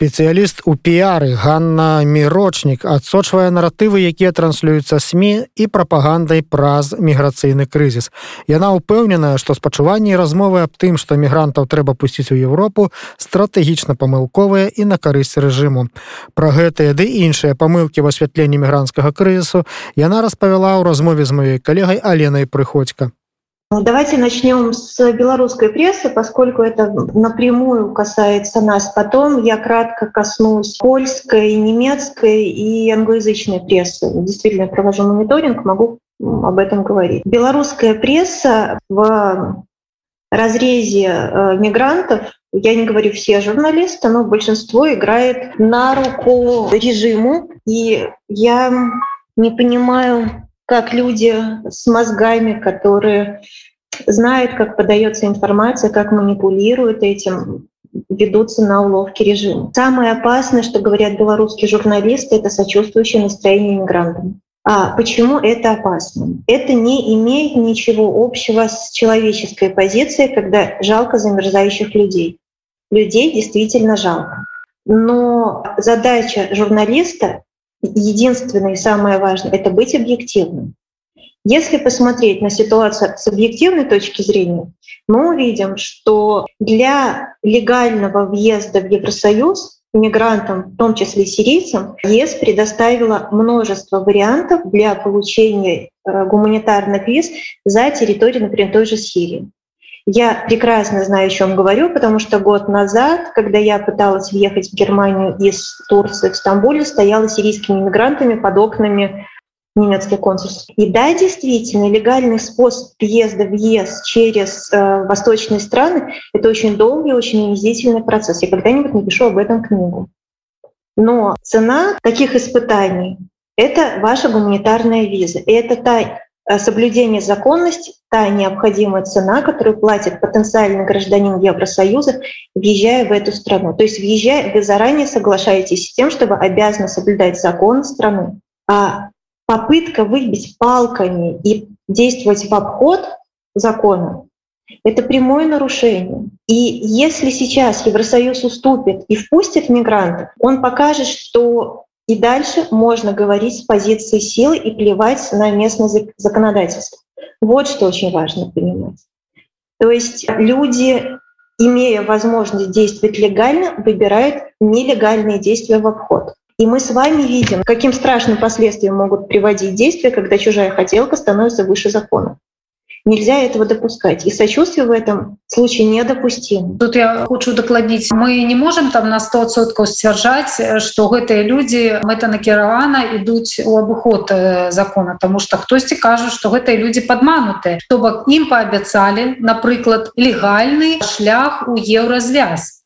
спецыяліст у піяры Ганна мірочнік адсочвае наратывы якія транслююцца сМ і прапагандай праз міграцыйны крызіс яна ўпэўненая што спачуванні размовы аб тым што мігрантаў трэба пусціць у Еўропу стратэгічна памылковыя і на карысць рэжыму пра гэтыя ды іншыя памылкі в асвятленні мігрантскага крызісу яна распавяла ў размове з маёй калегай аленай прыходька Ну, давайте начнем с белорусской прессы, поскольку это напрямую касается нас. Потом я кратко коснусь польской, немецкой и англоязычной прессы. Действительно, провожу мониторинг, могу об этом говорить. Белорусская пресса в разрезе э, мигрантов, я не говорю все журналисты, но большинство играет на руку режиму. И я не понимаю, как люди с мозгами, которые знают, как подается информация, как манипулируют этим, ведутся на уловки режима. Самое опасное, что говорят белорусские журналисты, это сочувствующее настроение мигрантам. А почему это опасно? Это не имеет ничего общего с человеческой позицией, когда жалко замерзающих людей. Людей действительно жалко. Но задача журналиста единственное и самое важное — это быть объективным. Если посмотреть на ситуацию с объективной точки зрения, мы увидим, что для легального въезда в Евросоюз мигрантам, в том числе сирийцам, ЕС предоставила множество вариантов для получения э, гуманитарных виз за территорию, например, той же Сирии. Я прекрасно знаю, о чем говорю, потому что год назад, когда я пыталась въехать в Германию из Турции в Стамбуле, стояла сирийскими мигрантами под окнами немецких консульств. И да, действительно, легальный способ въезда в ЕС через э, восточные страны — это очень долгий, очень унизительный процесс. Я когда-нибудь напишу об этом книгу. Но цена таких испытаний — это ваша гуманитарная виза. И это та соблюдение законности — та необходимая цена, которую платит потенциальный гражданин Евросоюза, въезжая в эту страну. То есть въезжая, вы заранее соглашаетесь с тем, чтобы обязаны соблюдать закон страны. А попытка выбить палками и действовать в обход закона — это прямое нарушение. И если сейчас Евросоюз уступит и впустит мигрантов, он покажет, что и дальше можно говорить с позиции силы и плевать на местное законодательство. Вот что очень важно понимать. То есть люди, имея возможность действовать легально, выбирают нелегальные действия в обход. И мы с вами видим, каким страшным последствиям могут приводить действия, когда чужая хотелка становится выше закона. Нельзя этого допускать. И сочувствие в этом случае недопустимо. Тут я хочу докладить. Мы не можем там на 100% сцвярджаць, что гэтыя люди мэтанакіравана ідуць у абыход э, закона, потому что хтосьці кажа, что гэтыя люди подманутыя, то бок ім поабяцалі, напрыклад, легальный шлях у еўразвяз.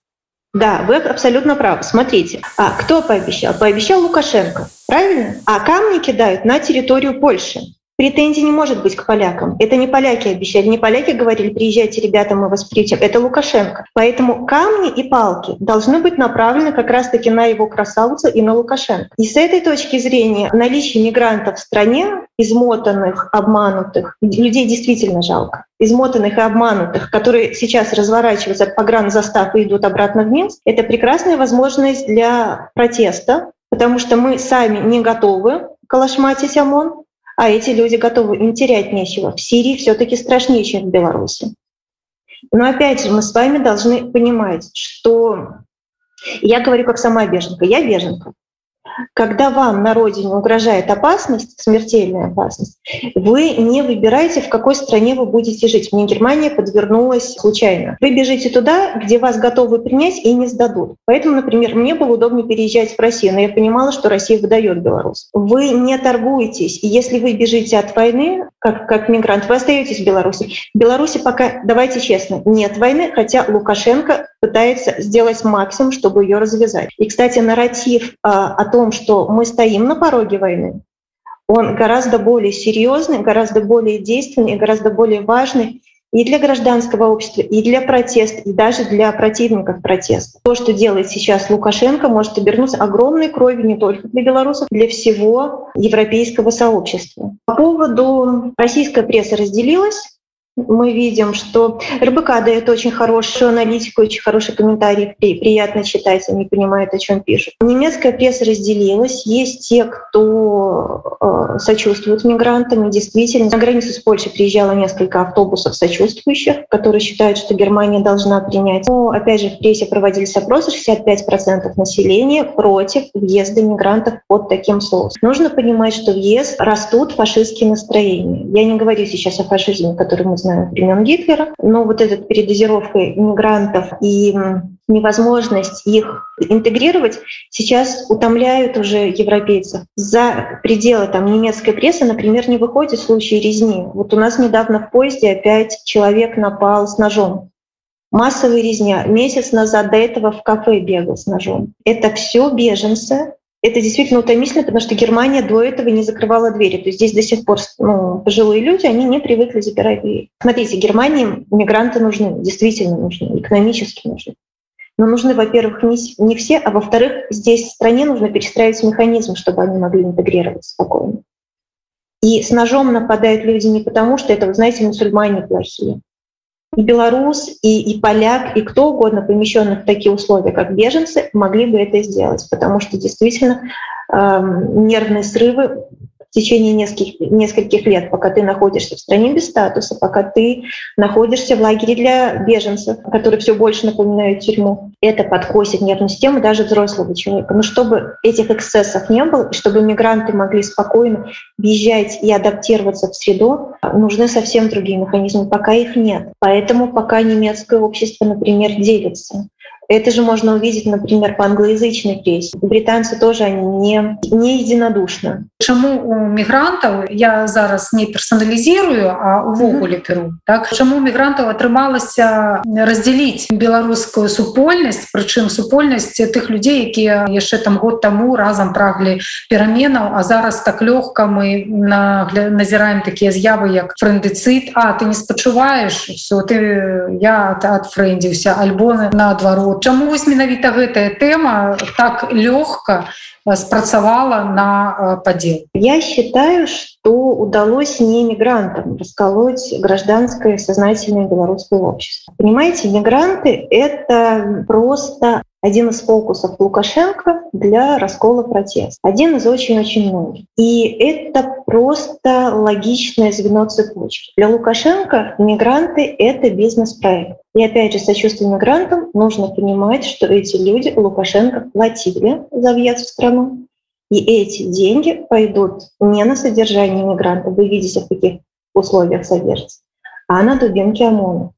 Да, вы абсолютно правы. Смотрите, а кто пообещал? Пообещал Лукашенко, правильно? А камни кидают на территорию Польши претензий не может быть к полякам. Это не поляки обещали, не поляки говорили, приезжайте, ребята, мы вас приютим. Это Лукашенко. Поэтому камни и палки должны быть направлены как раз-таки на его красавца и на Лукашенко. И с этой точки зрения наличие мигрантов в стране, измотанных, обманутых, людей действительно жалко, измотанных и обманутых, которые сейчас разворачиваются от погранзастав и идут обратно в Минск, это прекрасная возможность для протеста, потому что мы сами не готовы калашматить ОМОН, а эти люди готовы, им терять нечего. В Сирии все-таки страшнее, чем в Беларуси. Но опять же, мы с вами должны понимать, что я говорю как сама беженка. Я беженка когда вам на родине угрожает опасность, смертельная опасность, вы не выбираете, в какой стране вы будете жить. Мне Германия подвернулась случайно. Вы бежите туда, где вас готовы принять и не сдадут. Поэтому, например, мне было удобнее переезжать в Россию, но я понимала, что Россия выдает Беларусь. Вы не торгуетесь. И если вы бежите от войны, как, как мигрант, вы остаетесь в Беларуси. В Беларуси пока, давайте честно, нет войны, хотя Лукашенко пытается сделать максимум, чтобы ее развязать. И, кстати, нарратив а, о том, что мы стоим на пороге войны, он гораздо более серьезный, гораздо более действенный, гораздо более важный, и для гражданского общества, и для протеста, и даже для противников протеста. То, что делает сейчас Лукашенко, может обернуться огромной кровью не только для белорусов, для всего европейского сообщества. По поводу российской прессы разделилась мы видим, что РБК дает очень хорошую аналитику, очень хороший комментарий, приятно читать, они понимают, о чем пишут. Немецкая пресса разделилась. Есть те, кто э, сочувствует мигрантам, и действительно на границу с Польшей приезжало несколько автобусов сочувствующих, которые считают, что Германия должна принять. Но, опять же, в прессе проводились опросы, 65% населения против въезда мигрантов под таким соусом. Нужно понимать, что въезд растут фашистские настроения. Я не говорю сейчас о фашизме, который мы знаем знаем, времен Гитлера. Но вот эта передозировка иммигрантов и невозможность их интегрировать сейчас утомляют уже европейцев. За пределы там, немецкой прессы, например, не выходят случаи резни. Вот у нас недавно в поезде опять человек напал с ножом. Массовая резня. Месяц назад до этого в кафе бегал с ножом. Это все беженцы, это действительно утомительно, потому что Германия до этого не закрывала двери. То есть здесь до сих пор ну, пожилые люди, они не привыкли запирать двери. Смотрите, Германии мигранты нужны, действительно нужны, экономически нужны. Но нужны, во-первых, не, не все, а во-вторых, здесь стране нужно перестраивать механизм, чтобы они могли интегрироваться спокойно. И с ножом нападают люди не потому, что это, вы знаете, мусульмане плохие и белорус, и, и поляк, и кто угодно, помещенных в такие условия, как беженцы, могли бы это сделать, потому что действительно э, нервные срывы в течение нескольких, нескольких лет, пока ты находишься в стране без статуса, пока ты находишься в лагере для беженцев, который все больше напоминает тюрьму. Это подкосит нервную систему даже взрослого человека. Но чтобы этих эксцессов не было, и чтобы мигранты могли спокойно въезжать и адаптироваться в среду, нужны совсем другие механизмы. Пока их нет. Поэтому пока немецкое общество, например, делится. Это же можно увидеть, например, по англоязычной прессе. Британцы тоже они не, не единодушны. Чаму у мігрантаў я зараз не персаналізірую, а увогуле перу. Так Чаму мігрантаў атрымалася раздзяліць беларускую супольнасць, прычым супольнасць тых людзей, якія яшчэ там год таму разам праглі пераменаў, а зараз так лёгка мы назіраем такія з'явы як фрэндыцыт, А ты не спачуваеш все ты я адфрэндзіўся альбоны наадварот Чаму вось менавіта гэтая тэма так лёгка спрацавала на падзел? Я считаю, что удалось не мигрантам расколоть гражданское сознательное белорусское общество. Понимаете, мигранты — это просто один из фокусов Лукашенко для раскола протеста. Один из очень-очень многих. И это просто логичное звено цепочки. Для Лукашенко мигранты — это бизнес-проект. И опять же, сочувствие мигрантам нужно понимать, что эти люди Лукашенко платили за въезд в страну. И эти деньги пойдут не на содержание мигрантов, вы видите, в каких условиях содержится, а на дубинки ОМОНа.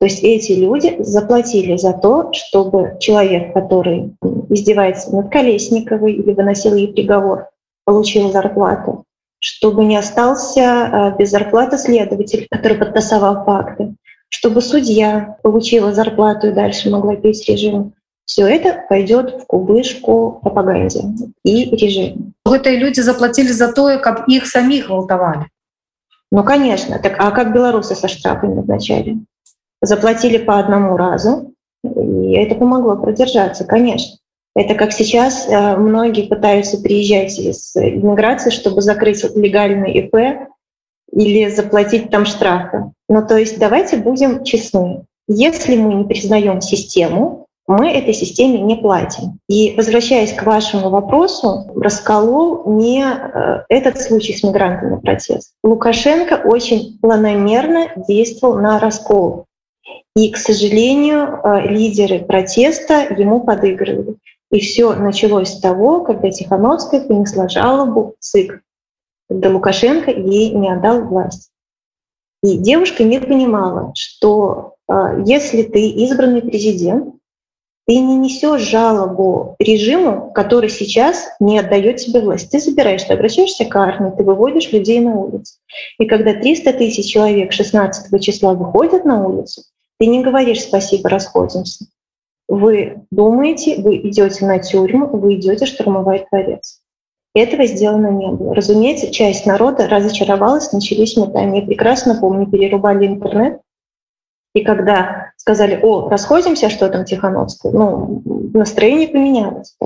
То есть эти люди заплатили за то, чтобы человек, который издевается над Колесниковой или выносил ей приговор, получил зарплату, чтобы не остался э, без зарплаты следователь, который подтасовал факты, чтобы судья получила зарплату и дальше могла петь режим. Все это пойдет в кубышку пропаганде и режиме. Эти люди заплатили за то, как их самих гвалтовали. Ну, конечно. Так, а как белорусы со штрафами вначале? Заплатили по одному разу, и это помогло продержаться, конечно. Это как сейчас э, многие пытаются приезжать из иммиграции, чтобы закрыть легальный ИП или заплатить там штрафы. Ну, то есть давайте будем честны. Если мы не признаем систему, мы этой системе не платим. И возвращаясь к вашему вопросу, расколол не э, этот случай с мигрантами протест. Лукашенко очень планомерно действовал на раскол. И, к сожалению, э, лидеры протеста ему подыгрывали. И все началось с того, когда Тихановская принесла жалобу в ЦИК, когда Лукашенко ей не отдал власть. И девушка не понимала, что э, если ты избранный президент, ты не несешь жалобу режиму, который сейчас не отдает тебе власть. Ты забираешь, ты обращаешься к армии, ты выводишь людей на улицу. И когда 300 тысяч человек 16 числа выходят на улицу, ты не говоришь спасибо, расходимся. Вы думаете, вы идете на тюрьму, вы идете штурмовать дворец. Этого сделано не было. Разумеется, часть народа разочаровалась, начались метания. Прекрасно помню, перерубали интернет. И когда сказали, о, расходимся, что там Тихановская, ну, настроение поменялось.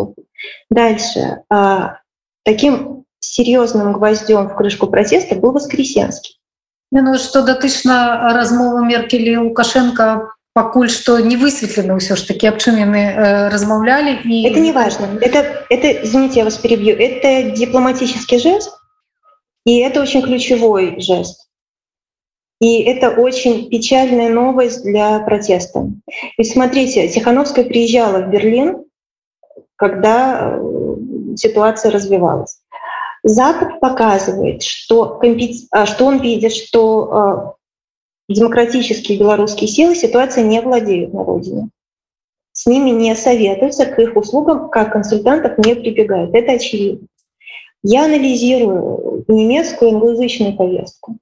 Дальше. А, таким серьезным гвоздем в крышку протеста был Воскресенский. Ну, что датычна размовы Меркелі Лукашенко пакуль что не высветлено ўсё ж таки аб чым яны э, размаўлялі и это не важно это это извините я вас перебью это дипломатический жест и это очень ключевой жест и это очень печальная новость для протеста ведь смотрите тихохановская приезжала в берлин когда э, ситуация развивалась запад показывает что. А, что он видит что э, демократические белорусские силы ситуация не владеют на родине. С ними не советуются, к их услугам как консультантов не прибегают. Это очевидно. Я анализирую немецкую англоязычную повестку.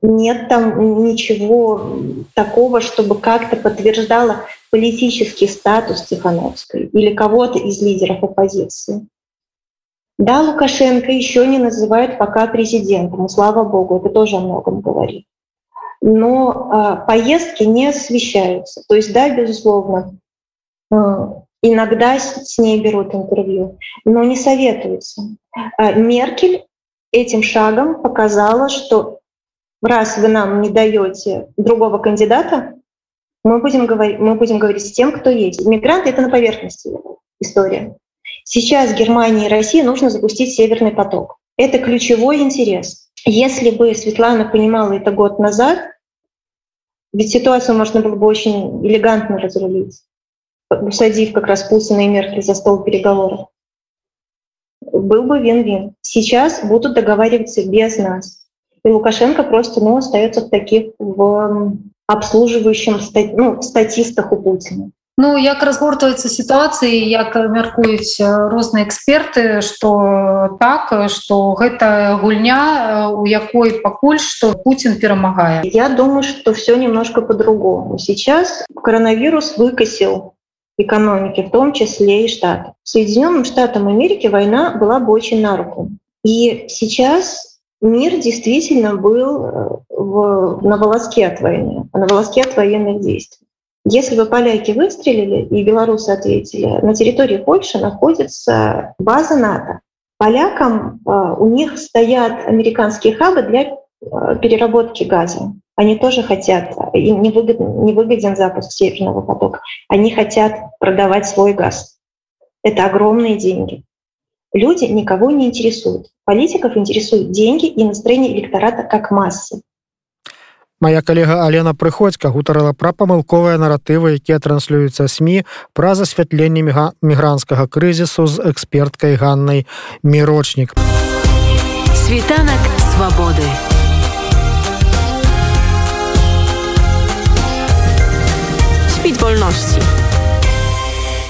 Нет там ничего такого, чтобы как-то подтверждало политический статус Тихановской или кого-то из лидеров оппозиции. Да, Лукашенко еще не называют пока президентом, слава богу, это тоже о многом говорит. Но э, поездки не освещаются. То есть, да, безусловно, э, иногда с, с ней берут интервью, но не советуются. Э, Меркель этим шагом показала, что раз вы нам не даете другого кандидата, мы будем говорить, мы будем говорить с тем, кто есть. Мигранты — это на поверхности история. Сейчас Германии и России нужно запустить Северный поток. Это ключевой интерес. Если бы Светлана понимала это год назад, ведь ситуацию можно было бы очень элегантно разрулить, усадив как раз Путина и Меркель за стол переговоров. Был бы вин-вин. Сейчас будут договариваться без нас. И Лукашенко просто ну, остается в таких в обслуживающем ну, статистах у Путина. Ну як разгортваецца сітуацыі як мяркуюць розныя эксперты что так что гэта гульня у якой пакуль что Путин перамагае. Я думаю что все немножко по-другому. Сейчас коронавирус выкосил экономики в том числе и штат. Соединенным штатам Америки война была бы очень на руку. И сейчас мир действительно был в, на волоске от войны на волоске от военных действий если бы поляки выстрелили и белорусы ответили, на территории Польши находится база НАТО. Полякам э, у них стоят американские хабы для э, переработки газа. Они тоже хотят, им не выгоден, не выгоден запуск Северного потока. Они хотят продавать свой газ. Это огромные деньги. Люди никого не интересуют. Политиков интересуют деньги и настроение электората как массы. Мая калега Алена прыходзька гутарыла пра памылковыя наратывы, якія транслююцца сМ пра засвятленне мігранцкага крызісу з эксперткай ганнай мірочнік. Світанак свабоды. Світ вольнасці.